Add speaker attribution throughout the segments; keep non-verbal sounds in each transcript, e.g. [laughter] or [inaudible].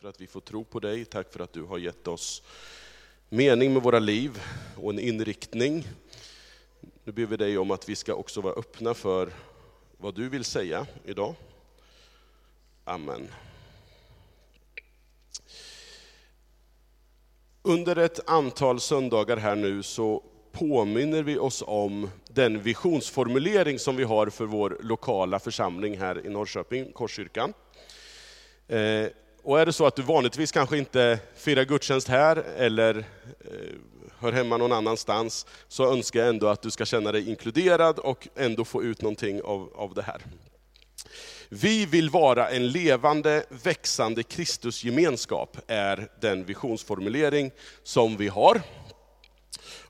Speaker 1: för att vi får tro på dig. Tack för att du har gett oss mening med våra liv och en inriktning. Nu ber vi dig om att vi ska också vara öppna för vad du vill säga idag. Amen. Under ett antal söndagar här nu så påminner vi oss om den visionsformulering som vi har för vår lokala församling här i Norrköping, Korskyrkan. Eh, och är det så att du vanligtvis kanske inte firar gudstjänst här eller eh, hör hemma någon annanstans, så önskar jag ändå att du ska känna dig inkluderad och ändå få ut någonting av, av det här. Vi vill vara en levande, växande Kristusgemenskap, är den visionsformulering som vi har.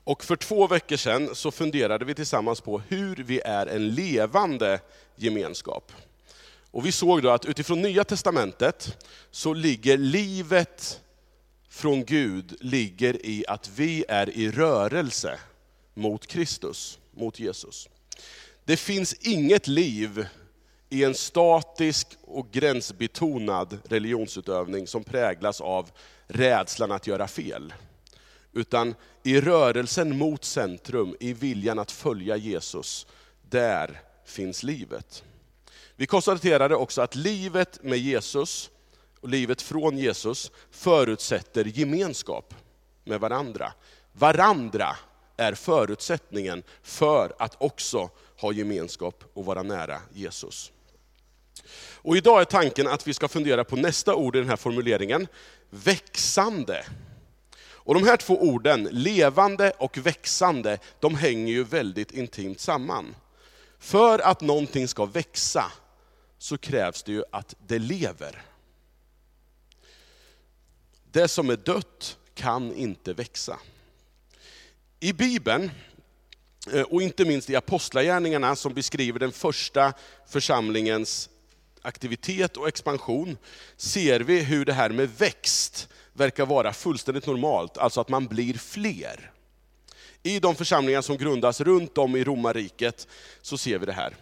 Speaker 1: Och för två veckor sedan så funderade vi tillsammans på hur vi är en levande gemenskap. Och vi såg då att utifrån Nya Testamentet så ligger livet från Gud ligger i att vi är i rörelse mot Kristus, mot Jesus. Det finns inget liv i en statisk och gränsbetonad religionsutövning som präglas av rädslan att göra fel. Utan i rörelsen mot centrum, i viljan att följa Jesus, där finns livet. Vi konstaterade också att livet med Jesus, och livet från Jesus, förutsätter gemenskap med varandra. Varandra är förutsättningen för att också ha gemenskap och vara nära Jesus. Och idag är tanken att vi ska fundera på nästa ord i den här formuleringen, växande. Och de här två orden, levande och växande, de hänger ju väldigt intimt samman. För att någonting ska växa, så krävs det ju att det lever. Det som är dött kan inte växa. I Bibeln, eh, och inte minst i Apostlagärningarna som beskriver den första församlingens aktivitet och expansion, ser vi hur det här med växt verkar vara fullständigt normalt, alltså att man blir fler. I de församlingar som grundas runt om i romarriket så ser vi det här.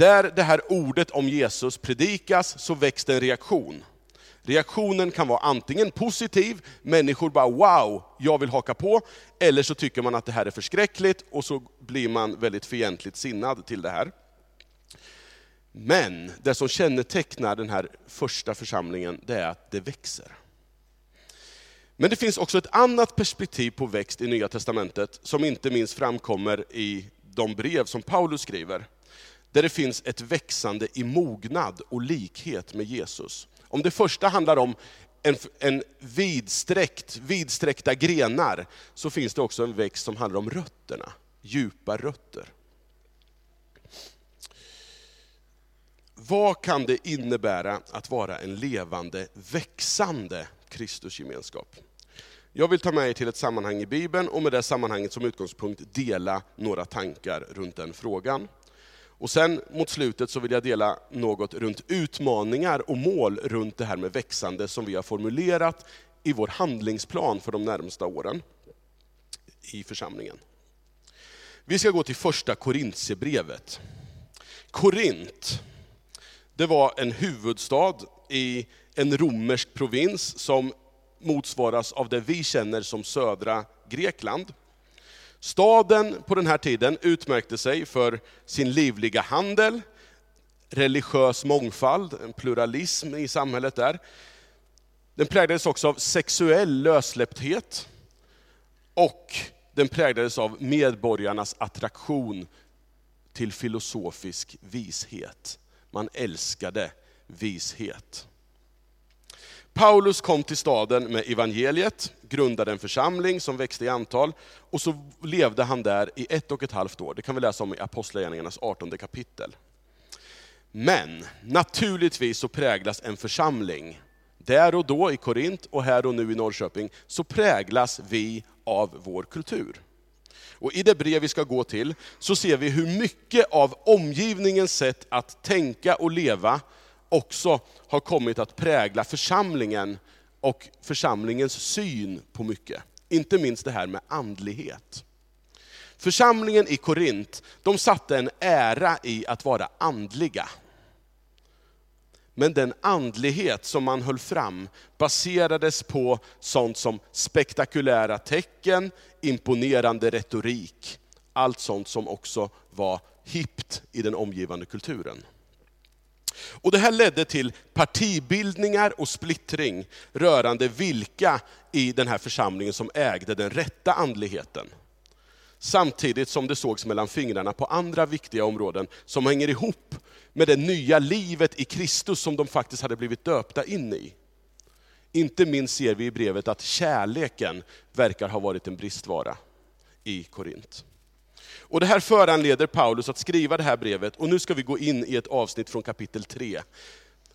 Speaker 1: Där det här ordet om Jesus predikas så väcks det en reaktion. Reaktionen kan vara antingen positiv, människor bara wow, jag vill haka på, eller så tycker man att det här är förskräckligt och så blir man väldigt fientligt sinnad till det här. Men det som kännetecknar den här första församlingen, det är att det växer. Men det finns också ett annat perspektiv på växt i Nya Testamentet, som inte minst framkommer i de brev som Paulus skriver där det finns ett växande i mognad och likhet med Jesus. Om det första handlar om en, en vidsträckt, vidsträckta grenar, så finns det också en växt som handlar om rötterna, djupa rötter. Vad kan det innebära att vara en levande, växande Kristusgemenskap? Jag vill ta med er till ett sammanhang i Bibeln och med det sammanhanget som utgångspunkt dela några tankar runt den frågan. Och sen mot slutet så vill jag dela något runt utmaningar och mål runt det här med växande som vi har formulerat i vår handlingsplan för de närmsta åren i församlingen. Vi ska gå till första Korintierbrevet. Korint, det var en huvudstad i en romersk provins som motsvaras av det vi känner som södra Grekland. Staden på den här tiden utmärkte sig för sin livliga handel, religiös mångfald, en pluralism i samhället där. Den präglades också av sexuell lössläppthet och den präglades av medborgarnas attraktion till filosofisk vishet. Man älskade vishet. Paulus kom till staden med evangeliet, grundade en församling som växte i antal, och så levde han där i ett och ett halvt år. Det kan vi läsa om i Apostlagärningarnas 18 kapitel. Men naturligtvis så präglas en församling, där och då i Korint och här och nu i Norrköping, så präglas vi av vår kultur. Och I det brev vi ska gå till så ser vi hur mycket av omgivningens sätt att tänka och leva också har kommit att prägla församlingen och församlingens syn på mycket. Inte minst det här med andlighet. Församlingen i Korint, de satte en ära i att vara andliga. Men den andlighet som man höll fram baserades på sånt som spektakulära tecken, imponerande retorik. Allt sånt som också var hippt i den omgivande kulturen. Och Det här ledde till partibildningar och splittring rörande vilka i den här församlingen som ägde den rätta andligheten. Samtidigt som det sågs mellan fingrarna på andra viktiga områden som hänger ihop med det nya livet i Kristus som de faktiskt hade blivit döpta in i. Inte minst ser vi i brevet att kärleken verkar ha varit en bristvara i Korint. Och Det här föranleder Paulus att skriva det här brevet, och nu ska vi gå in i ett avsnitt från kapitel 3.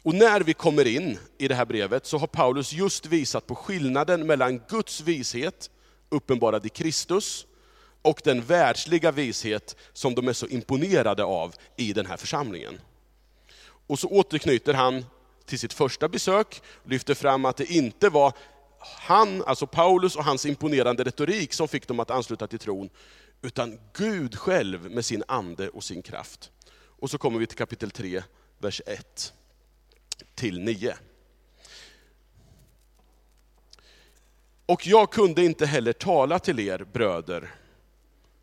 Speaker 1: Och när vi kommer in i det här brevet så har Paulus just visat på skillnaden mellan Guds vishet, uppenbarad i Kristus, och den världsliga vishet som de är så imponerade av i den här församlingen. Och så återknyter han till sitt första besök, lyfter fram att det inte var han, alltså Paulus och hans imponerande retorik som fick dem att ansluta till tron, utan Gud själv med sin ande och sin kraft. Och så kommer vi till kapitel 3, vers 1 till 9. Och jag kunde inte heller tala till er bröder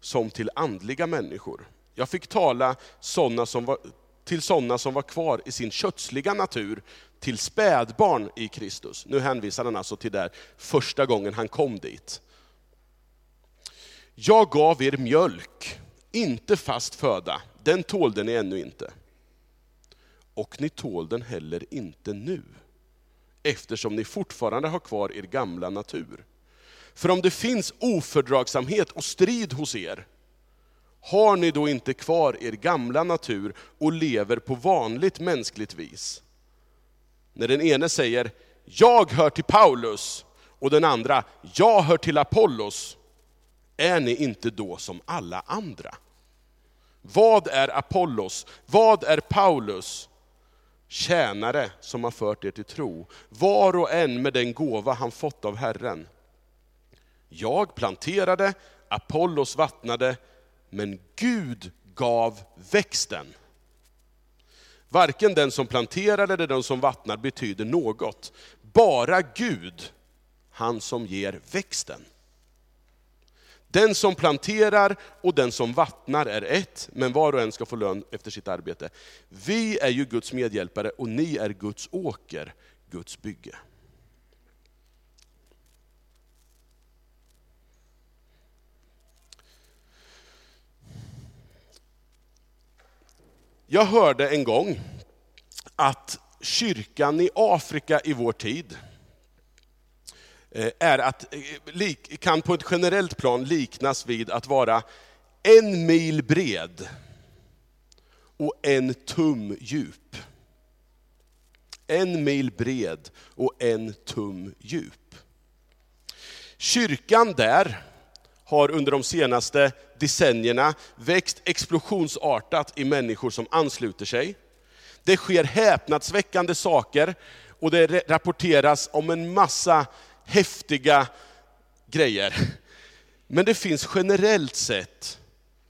Speaker 1: som till andliga människor. Jag fick tala såna som var, till sådana som var kvar i sin kötsliga natur, till spädbarn i Kristus. Nu hänvisar han alltså till där första gången han kom dit. Jag gav er mjölk, inte fast föda, den tålde ni ännu inte. Och ni tål den heller inte nu, eftersom ni fortfarande har kvar er gamla natur. För om det finns ofördragsamhet och strid hos er, har ni då inte kvar er gamla natur och lever på vanligt mänskligt vis? När den ene säger, jag hör till Paulus, och den andra, jag hör till Apollos, är ni inte då som alla andra? Vad är Apollos? Vad är Paulus? Tjänare som har fört er till tro, var och en med den gåva han fått av Herren. Jag planterade, Apollos vattnade, men Gud gav växten. Varken den som planterar eller den som vattnar betyder något. Bara Gud, han som ger växten. Den som planterar och den som vattnar är ett, men var och en ska få lön efter sitt arbete. Vi är ju Guds medhjälpare och ni är Guds åker, Guds bygge. Jag hörde en gång att kyrkan i Afrika i vår tid Eh, är att, eh, kan på ett generellt plan liknas vid att vara en mil bred och en tum djup. En mil bred och en tum djup. Kyrkan där har under de senaste decennierna växt explosionsartat i människor som ansluter sig. Det sker häpnadsväckande saker och det rapporteras om en massa häftiga grejer. Men det finns generellt sett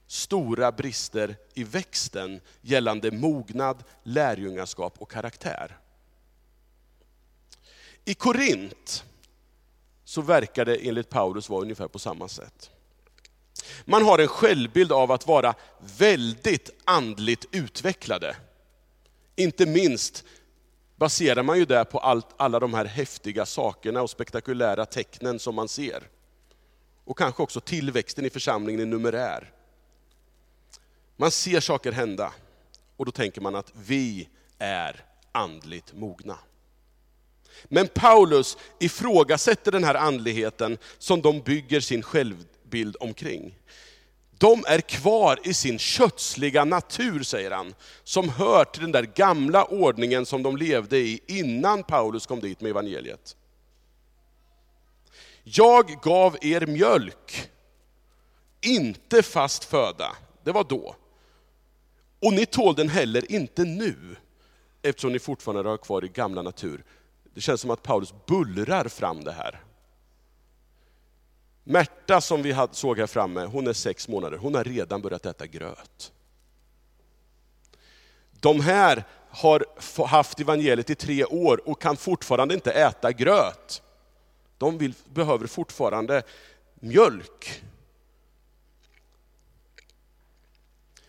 Speaker 1: stora brister i växten gällande mognad, lärjungaskap och karaktär. I Korint så verkar det enligt Paulus vara ungefär på samma sätt. Man har en självbild av att vara väldigt andligt utvecklade. Inte minst baserar man ju det på allt, alla de här häftiga sakerna och spektakulära tecknen som man ser. Och kanske också tillväxten i församlingen i numerär. Man ser saker hända och då tänker man att vi är andligt mogna. Men Paulus ifrågasätter den här andligheten som de bygger sin självbild omkring. De är kvar i sin kötsliga natur, säger han, som hör till den där gamla ordningen som de levde i innan Paulus kom dit med evangeliet. Jag gav er mjölk, inte fast föda. Det var då. Och ni tål den heller inte nu, eftersom ni fortfarande har kvar er gamla natur. Det känns som att Paulus bullrar fram det här. Märta som vi såg här framme, hon är sex månader, hon har redan börjat äta gröt. De här har haft evangeliet i tre år och kan fortfarande inte äta gröt. De vill, behöver fortfarande mjölk.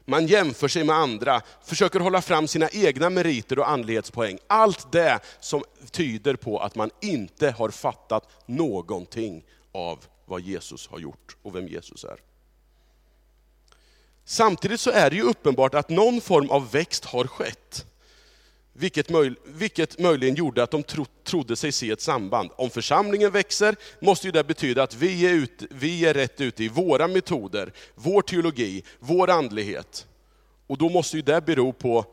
Speaker 1: Man jämför sig med andra, försöker hålla fram sina egna meriter och andlighetspoäng. Allt det som tyder på att man inte har fattat någonting av vad Jesus har gjort och vem Jesus är. Samtidigt så är det ju uppenbart att någon form av växt har skett. Vilket, möj, vilket möjligen gjorde att de tro, trodde sig se ett samband. Om församlingen växer måste ju det betyda att vi är, ut, vi är rätt ute i våra metoder, vår teologi, vår andlighet. Och då måste ju det bero på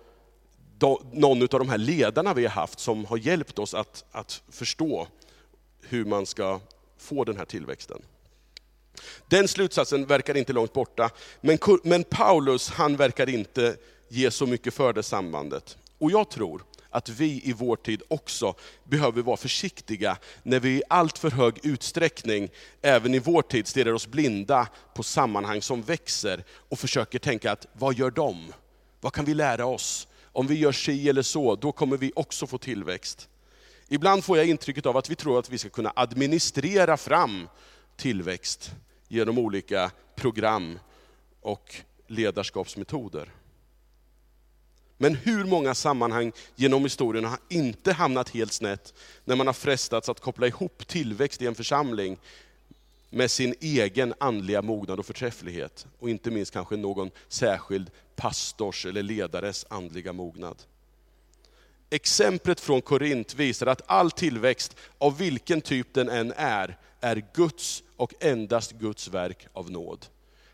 Speaker 1: då, någon av de här ledarna vi har haft som har hjälpt oss att, att förstå hur man ska få den här tillväxten. Den slutsatsen verkar inte långt borta, men, men Paulus han verkar inte ge så mycket för det sambandet. Och jag tror att vi i vår tid också behöver vara försiktiga när vi i allt för hög utsträckning, även i vår tid, stirrar oss blinda på sammanhang som växer och försöker tänka att vad gör de? Vad kan vi lära oss? Om vi gör si eller så, då kommer vi också få tillväxt. Ibland får jag intrycket av att vi tror att vi ska kunna administrera fram tillväxt genom olika program och ledarskapsmetoder. Men hur många sammanhang genom historien har inte hamnat helt snett, när man har frestats att koppla ihop tillväxt i en församling med sin egen andliga mognad och förträfflighet. Och inte minst kanske någon särskild pastors eller ledares andliga mognad. Exemplet från Korint visar att all tillväxt, av vilken typ den än är, är Guds och endast Guds verk av nåd.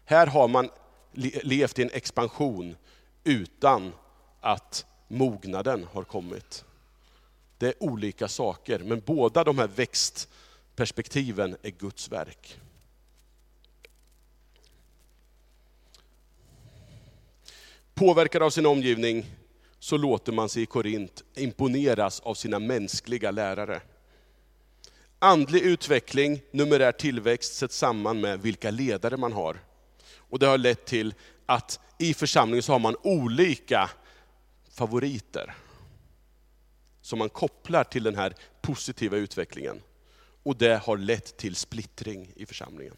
Speaker 1: Här har man levt i en expansion utan att mognaden har kommit. Det är olika saker, men båda de här växtperspektiven är Guds verk. Påverkad av sin omgivning så låter man sig i Korint imponeras av sina mänskliga lärare. Andlig utveckling, numerär tillväxt sätts samman med vilka ledare man har. Och det har lett till att i församlingen så har man olika favoriter som man kopplar till den här positiva utvecklingen. Och det har lett till splittring i församlingen.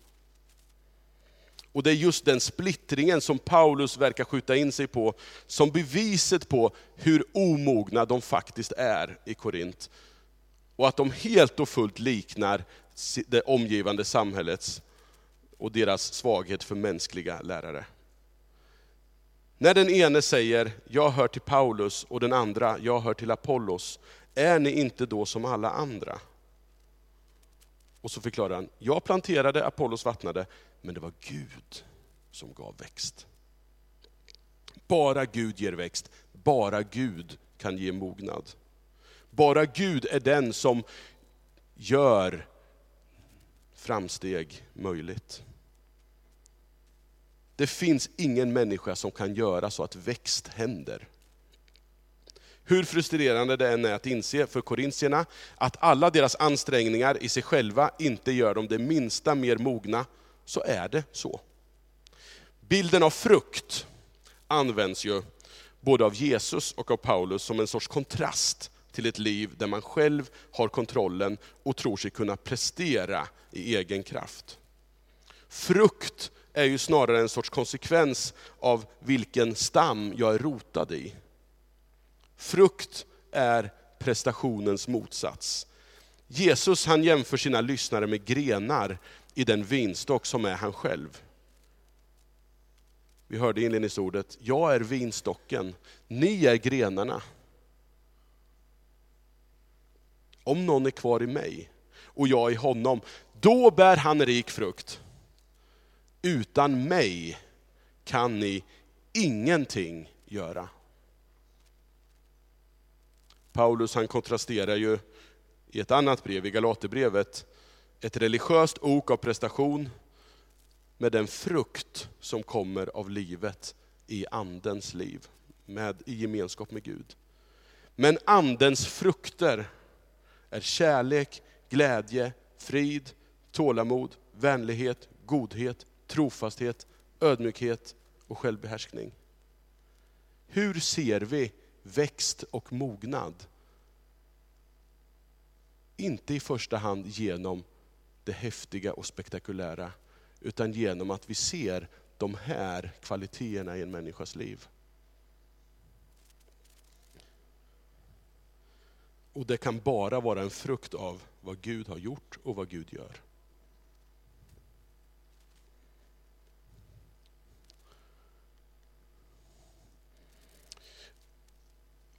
Speaker 1: Och det är just den splittringen som Paulus verkar skjuta in sig på, som beviset på hur omogna de faktiskt är i Korint. Och att de helt och fullt liknar det omgivande samhällets och deras svaghet för mänskliga lärare. När den ene säger, jag hör till Paulus, och den andra, jag hör till Apollos, är ni inte då som alla andra? Och så förklarar han, jag planterade, Apollos vattnade, men det var Gud som gav växt. Bara Gud ger växt, bara Gud kan ge mognad. Bara Gud är den som gör framsteg möjligt. Det finns ingen människa som kan göra så att växt händer. Hur frustrerande det än är att inse för korintierna, att alla deras ansträngningar i sig själva inte gör dem det minsta mer mogna, så är det så. Bilden av frukt används ju både av Jesus och av Paulus som en sorts kontrast till ett liv där man själv har kontrollen och tror sig kunna prestera i egen kraft. Frukt är ju snarare en sorts konsekvens av vilken stam jag är rotad i. Frukt är prestationens motsats. Jesus han jämför sina lyssnare med grenar i den vinstock som är han själv. Vi hörde inledningsordet, jag är vinstocken, ni är grenarna. Om någon är kvar i mig och jag i honom, då bär han rik frukt utan mig kan ni ingenting göra. Paulus han kontrasterar ju i ett annat brev, i Galaterbrevet, ett religiöst ok av prestation med den frukt som kommer av livet i andens liv, med, i gemenskap med Gud. Men andens frukter är kärlek, glädje, frid, tålamod, vänlighet, godhet, trofasthet, ödmjukhet och självbehärskning. Hur ser vi växt och mognad? Inte i första hand genom det häftiga och spektakulära, utan genom att vi ser de här kvaliteterna i en människas liv. Och det kan bara vara en frukt av vad Gud har gjort och vad Gud gör.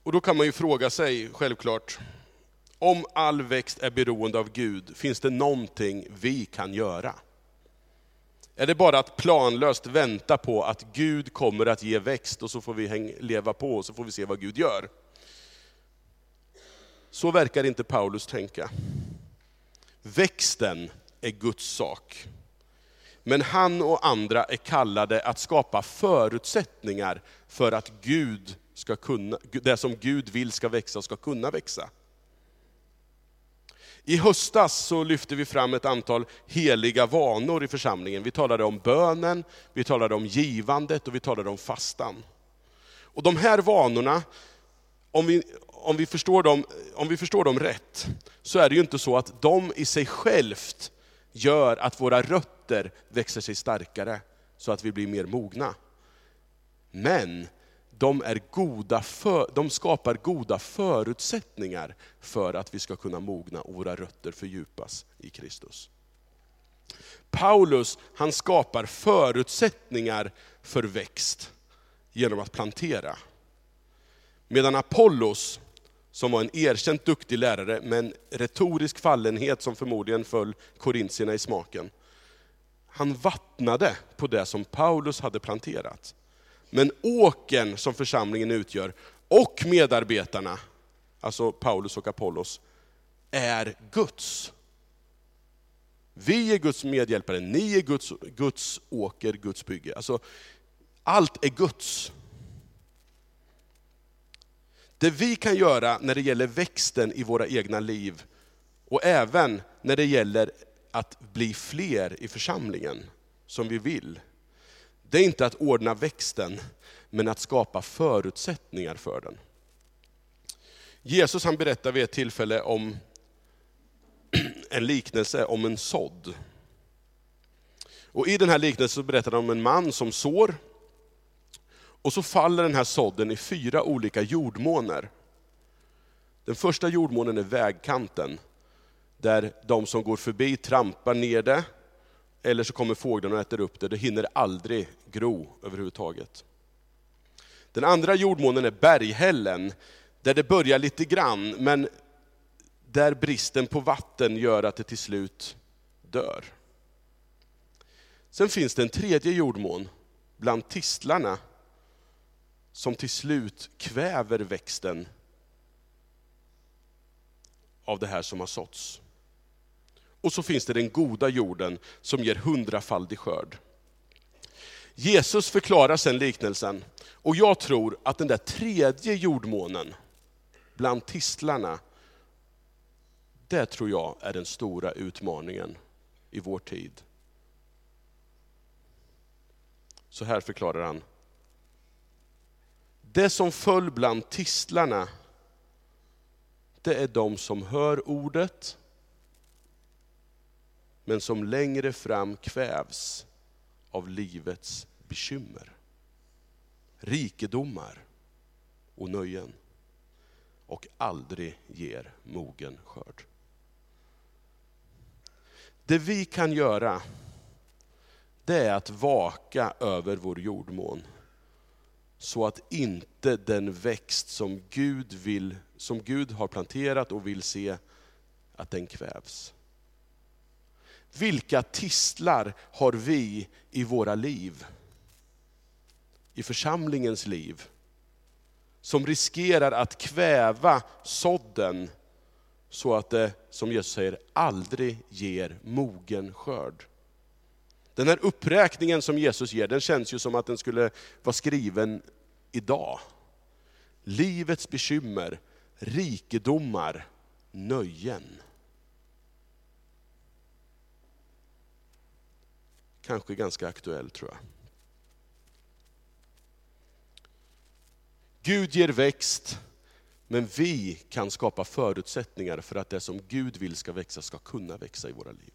Speaker 1: Och då kan man ju fråga sig, självklart, om all växt är beroende av Gud, finns det någonting vi kan göra? Är det bara att planlöst vänta på att Gud kommer att ge växt och så får vi leva på och så får vi se vad Gud gör? Så verkar inte Paulus tänka. Växten är Guds sak. Men han och andra är kallade att skapa förutsättningar för att Gud ska kunna, det som Gud vill ska växa ska kunna växa. I höstas så lyfte vi fram ett antal heliga vanor i församlingen. Vi talade om bönen, vi talade om givandet och vi talade om fastan. Och de här vanorna, om vi, om vi, förstår, dem, om vi förstår dem rätt, så är det ju inte så att de i sig självt gör att våra rötter växer sig starkare, så att vi blir mer mogna. Men de, är goda för, de skapar goda förutsättningar för att vi ska kunna mogna och våra rötter fördjupas i Kristus. Paulus han skapar förutsättningar för växt genom att plantera. Medan Apollos, som var en erkänt duktig lärare, med en retorisk fallenhet som förmodligen föll korintierna i smaken, han vattnade på det som Paulus hade planterat. Men åken som församlingen utgör, och medarbetarna, alltså Paulus och Apollos, är Guds. Vi är Guds medhjälpare, ni är Guds, Guds åker, Guds bygge. Alltså, allt är Guds. Det vi kan göra när det gäller växten i våra egna liv, och även när det gäller att bli fler i församlingen, som vi vill, det är inte att ordna växten, men att skapa förutsättningar för den. Jesus han berättar vid ett tillfälle om [clears throat] en liknelse om en sådd. Och I den här liknelsen berättar han om en man som sår, och så faller den här sådden i fyra olika jordmåner. Den första jordmånen är vägkanten, där de som går förbi trampar ner det, eller så kommer fåglarna och äter upp det. Det hinner aldrig gro överhuvudtaget. Den andra jordmånen är berghällen, där det börjar lite grann, men där bristen på vatten gör att det till slut dör. Sen finns det en tredje jordmån bland tistlarna, som till slut kväver växten av det här som har såtts. Och så finns det den goda jorden som ger hundrafaldig skörd. Jesus förklarar sen liknelsen, och jag tror att den där tredje jordmånen, bland tistlarna, det tror jag är den stora utmaningen i vår tid. Så här förklarar han. Det som föll bland tistlarna, det är de som hör ordet, men som längre fram kvävs av livets bekymmer, rikedomar och nöjen och aldrig ger mogen skörd. Det vi kan göra, det är att vaka över vår jordmån, så att inte den växt som Gud, vill, som Gud har planterat och vill se, att den kvävs. Vilka tistlar har vi i våra liv? I församlingens liv? Som riskerar att kväva sådden så att det, som Jesus säger, aldrig ger mogen skörd. Den här uppräkningen som Jesus ger, den känns ju som att den skulle vara skriven idag. Livets bekymmer, rikedomar, nöjen. Kanske ganska aktuell tror jag. Gud ger växt, men vi kan skapa förutsättningar för att det som Gud vill ska växa, ska kunna växa i våra liv.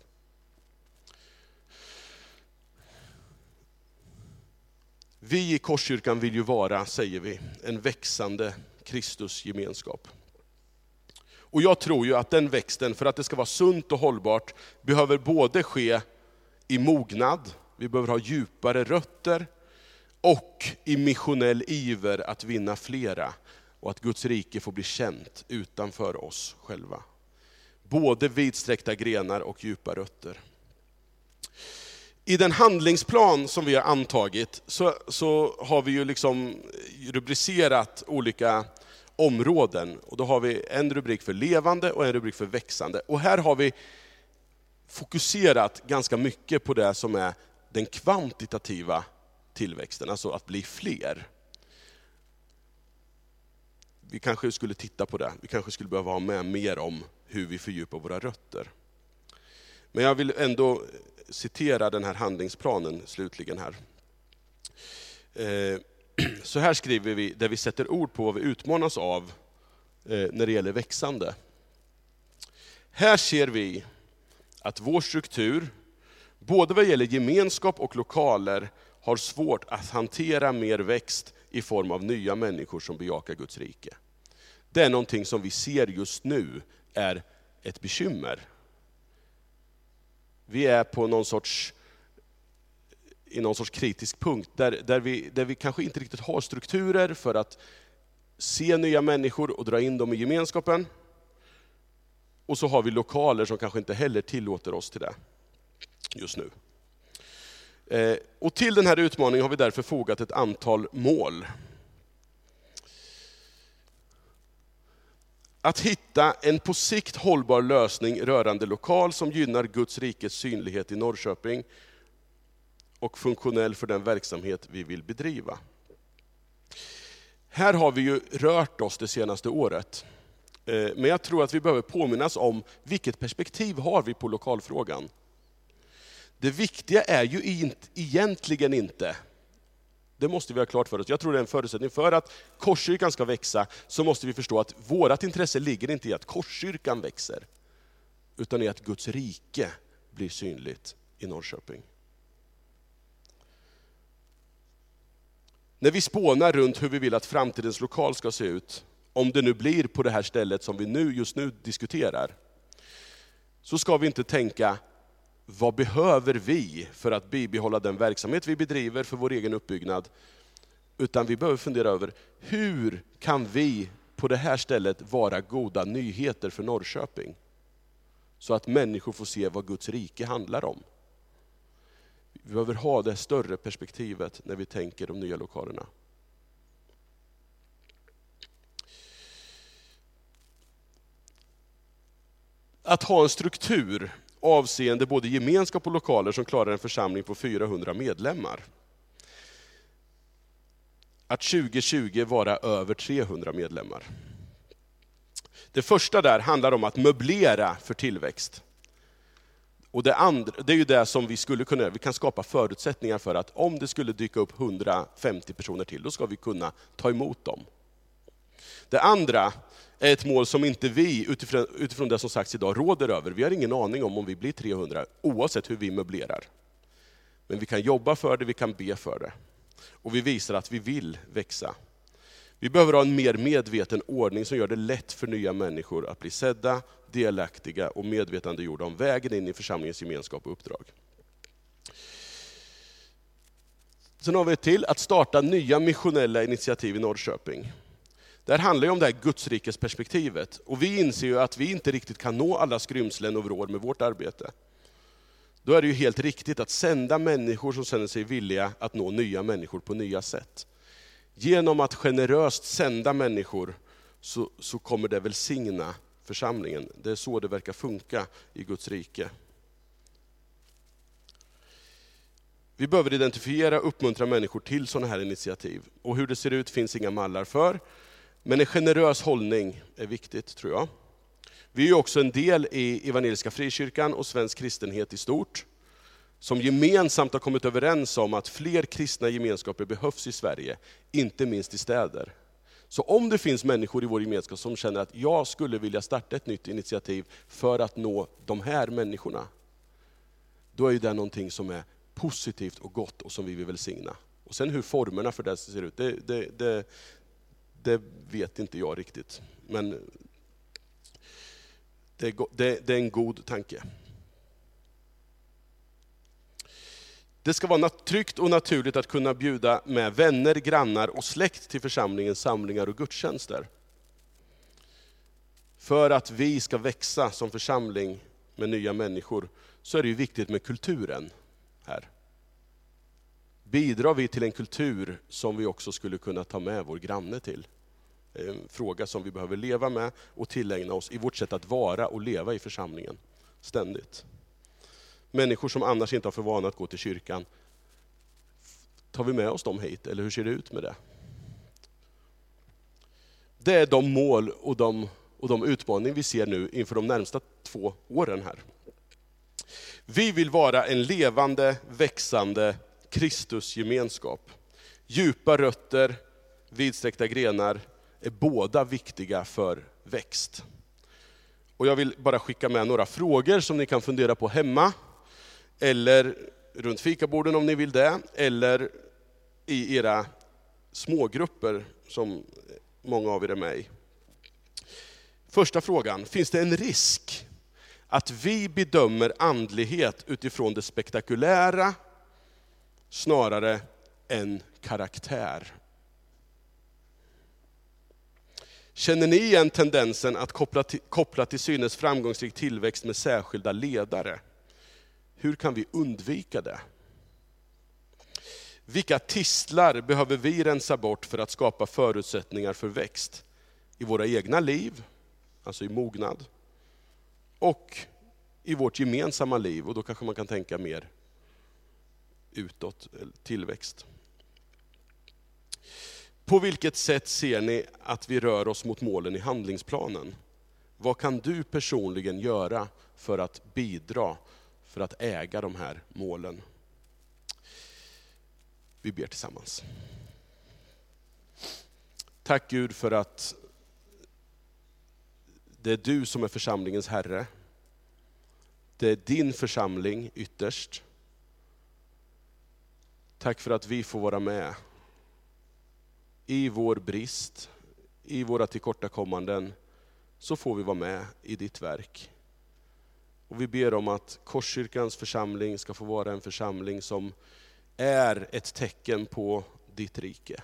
Speaker 1: Vi i Korskyrkan vill ju vara, säger vi, en växande Kristusgemenskap. Och jag tror ju att den växten, för att det ska vara sunt och hållbart, behöver både ske i mognad, vi behöver ha djupare rötter, och i missionell iver att vinna flera, och att Guds rike får bli känt utanför oss själva. Både vidsträckta grenar och djupa rötter. I den handlingsplan som vi har antagit så, så har vi ju liksom rubricerat olika områden. Och då har vi en rubrik för levande och en rubrik för växande. Och här har vi fokuserat ganska mycket på det som är den kvantitativa tillväxten, alltså att bli fler. Vi kanske skulle titta på det, vi kanske skulle behöva ha med mer om hur vi fördjupar våra rötter. Men jag vill ändå citera den här handlingsplanen slutligen här. Eh, [clears throat] så här skriver vi, där vi sätter ord på vad vi utmanas av eh, när det gäller växande. Här ser vi att vår struktur, både vad gäller gemenskap och lokaler, har svårt att hantera mer växt i form av nya människor som bejakar Guds rike. Det är någonting som vi ser just nu är ett bekymmer. Vi är på någon sorts, i någon sorts kritisk punkt, där, där, vi, där vi kanske inte riktigt har strukturer för att se nya människor och dra in dem i gemenskapen. Och så har vi lokaler som kanske inte heller tillåter oss till det just nu. Eh, och till den här utmaningen har vi därför fogat ett antal mål. Att hitta en på sikt hållbar lösning rörande lokal som gynnar Guds rikes synlighet i Norrköping och funktionell för den verksamhet vi vill bedriva. Här har vi ju rört oss det senaste året. Eh, men jag tror att vi behöver påminnas om vilket perspektiv har vi på lokalfrågan. Det viktiga är ju egentligen inte, det måste vi ha klart för oss, jag tror det är en förutsättning för att Korskyrkan ska växa, så måste vi förstå att vårt intresse ligger inte i att Korskyrkan växer, utan i att Guds rike blir synligt i Norrköping. När vi spånar runt hur vi vill att framtidens lokal ska se ut, om det nu blir på det här stället som vi nu, just nu diskuterar, så ska vi inte tänka, vad behöver vi för att bibehålla den verksamhet vi bedriver för vår egen uppbyggnad? Utan vi behöver fundera över, hur kan vi på det här stället vara goda nyheter för Norrköping? Så att människor får se vad Guds rike handlar om. Vi behöver ha det större perspektivet när vi tänker de nya lokalerna. Att ha en struktur avseende både gemenskap och lokaler som klarar en församling på 400 medlemmar. Att 2020 vara över 300 medlemmar. Det första där handlar om att möblera för tillväxt. Och det, andra, det är ju det som vi skulle kunna vi kan skapa förutsättningar för att om det skulle dyka upp 150 personer till, då ska vi kunna ta emot dem. Det andra är ett mål som inte vi, utifrån, utifrån det som sagts idag, råder över. Vi har ingen aning om om vi blir 300, oavsett hur vi möblerar. Men vi kan jobba för det, vi kan be för det. Och vi visar att vi vill växa. Vi behöver ha en mer medveten ordning som gör det lätt för nya människor att bli sedda, delaktiga och medvetandegjorda om vägen in i församlingens gemenskap och uppdrag. Sen har vi ett till, att starta nya missionella initiativ i Norrköping. Det här handlar ju om det här gudsrikesperspektivet. Och vi inser ju att vi inte riktigt kan nå alla skrymslen och vrår med vårt arbete. Då är det ju helt riktigt att sända människor som känner sig villiga att nå nya människor på nya sätt. Genom att generöst sända människor så, så kommer det välsigna församlingen. Det är så det verkar funka i Guds rike. Vi behöver identifiera och uppmuntra människor till sådana här initiativ. Och hur det ser ut finns inga mallar för. Men en generös hållning är viktigt, tror jag. Vi är också en del i Evangeliska Frikyrkan och svensk kristenhet i stort, som gemensamt har kommit överens om att fler kristna gemenskaper behövs i Sverige, inte minst i städer. Så om det finns människor i vår gemenskap som känner att jag skulle vilja starta ett nytt initiativ för att nå de här människorna, då är det någonting som är positivt och gott och som vi vill välsigna. Och sen hur formerna för det ser ut, det, det, det, det vet inte jag riktigt. Men det, det, det är en god tanke. Det ska vara tryggt och naturligt att kunna bjuda med vänner, grannar och släkt till församlingens samlingar och gudstjänster. För att vi ska växa som församling med nya människor, så är det ju viktigt med kulturen här. Bidrar vi till en kultur som vi också skulle kunna ta med vår granne till? En fråga som vi behöver leva med och tillägna oss i vårt sätt att vara och leva i församlingen, ständigt. Människor som annars inte har för vana att gå till kyrkan, tar vi med oss dem hit, eller hur ser det ut med det? Det är de mål och de, och de utmaningar vi ser nu inför de närmsta två åren här. Vi vill vara en levande, växande Kristusgemenskap. Djupa rötter, vidsträckta grenar är båda viktiga för växt. Och jag vill bara skicka med några frågor som ni kan fundera på hemma, eller runt fikaborden om ni vill det, eller i era smågrupper som många av er är med i. Första frågan, finns det en risk att vi bedömer andlighet utifrån det spektakulära snarare än karaktär? Känner ni igen tendensen att koppla till, koppla till synes framgångsrik tillväxt med särskilda ledare? Hur kan vi undvika det? Vilka tistlar behöver vi rensa bort för att skapa förutsättningar för växt? I våra egna liv, alltså i mognad, och i vårt gemensamma liv, och då kanske man kan tänka mer utåt, eh, tillväxt. På vilket sätt ser ni att vi rör oss mot målen i handlingsplanen? Vad kan du personligen göra för att bidra, för att äga de här målen? Vi ber tillsammans. Tack Gud för att det är du som är församlingens Herre. Det är din församling ytterst. Tack för att vi får vara med i vår brist, i våra tillkortakommanden, så får vi vara med i ditt verk. Och vi ber om att Korskyrkans församling ska få vara en församling som är ett tecken på ditt rike.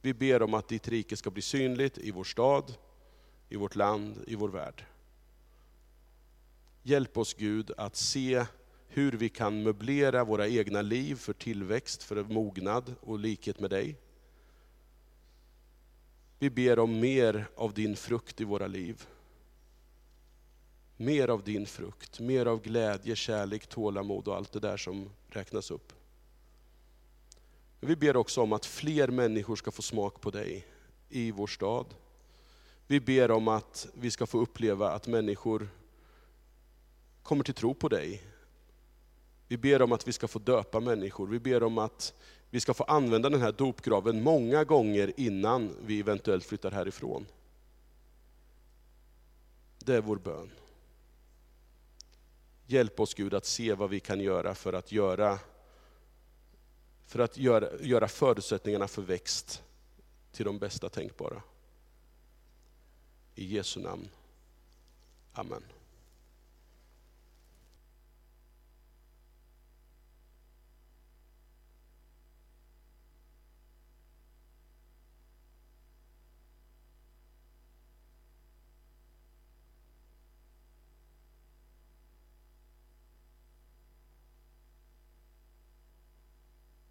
Speaker 1: Vi ber om att ditt rike ska bli synligt i vår stad, i vårt land, i vår värld. Hjälp oss Gud att se hur vi kan möblera våra egna liv för tillväxt, för mognad och likhet med dig. Vi ber om mer av din frukt i våra liv. Mer av din frukt, mer av glädje, kärlek, tålamod och allt det där som räknas upp. Vi ber också om att fler människor ska få smak på dig i vår stad. Vi ber om att vi ska få uppleva att människor kommer till tro på dig. Vi ber om att vi ska få döpa människor. Vi ber om att vi ska få använda den här dopgraven många gånger innan vi eventuellt flyttar härifrån. Det är vår bön. Hjälp oss Gud att se vad vi kan göra för att göra, för att göra, göra förutsättningarna för växt till de bästa tänkbara. I Jesu namn. Amen.